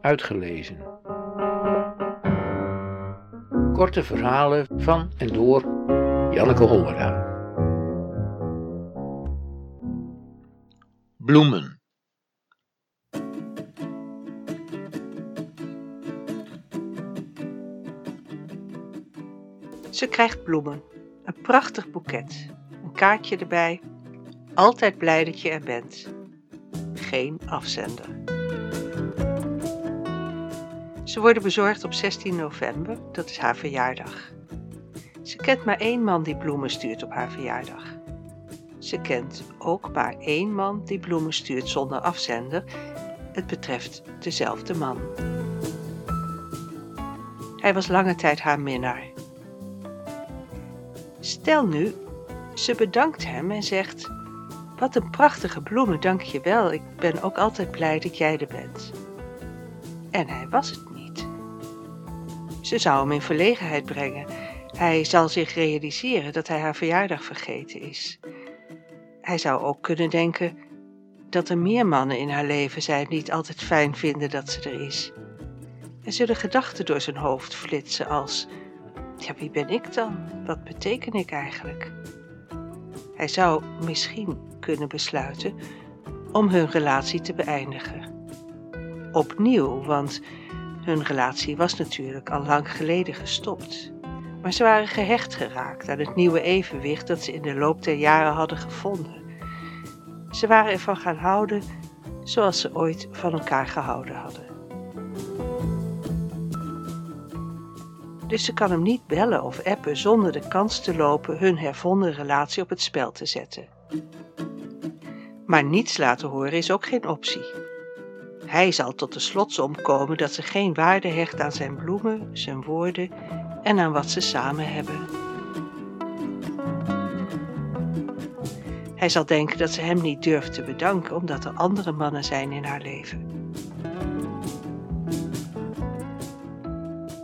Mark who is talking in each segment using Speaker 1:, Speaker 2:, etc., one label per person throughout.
Speaker 1: uitgelezen. Korte verhalen van en door Janneke Hollera. Bloemen.
Speaker 2: Ze krijgt bloemen, een prachtig boeket, een kaartje erbij. Altijd blij dat je er bent. Geen afzender. Ze worden bezorgd op 16 november, dat is haar verjaardag. Ze kent maar één man die bloemen stuurt op haar verjaardag. Ze kent ook maar één man die bloemen stuurt zonder afzender. Het betreft dezelfde man. Hij was lange tijd haar minnaar. Stel nu, ze bedankt hem en zegt: Wat een prachtige bloemen, dank je wel. Ik ben ook altijd blij dat jij er bent. En hij was het niet. Ze zou hem in verlegenheid brengen. Hij zal zich realiseren dat hij haar verjaardag vergeten is. Hij zou ook kunnen denken dat er meer mannen in haar leven zijn die het altijd fijn vinden dat ze er is. Er zullen gedachten door zijn hoofd flitsen als: ja, wie ben ik dan? Wat beteken ik eigenlijk? Hij zou misschien kunnen besluiten om hun relatie te beëindigen. Opnieuw, want hun relatie was natuurlijk al lang geleden gestopt. Maar ze waren gehecht geraakt aan het nieuwe evenwicht dat ze in de loop der jaren hadden gevonden. Ze waren ervan gaan houden zoals ze ooit van elkaar gehouden hadden. dus ze kan hem niet bellen of appen zonder de kans te lopen hun hervonden relatie op het spel te zetten. Maar niets laten horen is ook geen optie. Hij zal tot de slotsom komen dat ze geen waarde hecht aan zijn bloemen, zijn woorden en aan wat ze samen hebben. Hij zal denken dat ze hem niet durft te bedanken omdat er andere mannen zijn in haar leven.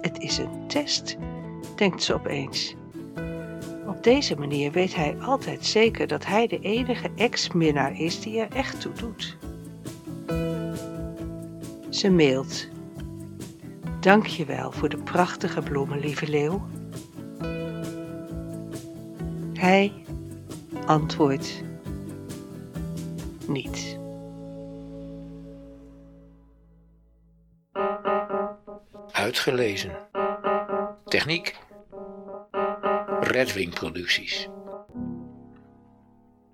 Speaker 2: Het is een test, denkt ze opeens. Op deze manier weet hij altijd zeker dat hij de enige ex-minnaar is die er echt toe doet. Ze mailt. Dank je wel voor de prachtige bloemen, lieve leeuw. Hij antwoordt niet.
Speaker 1: Uitgelezen. Techniek. Redwing Producties.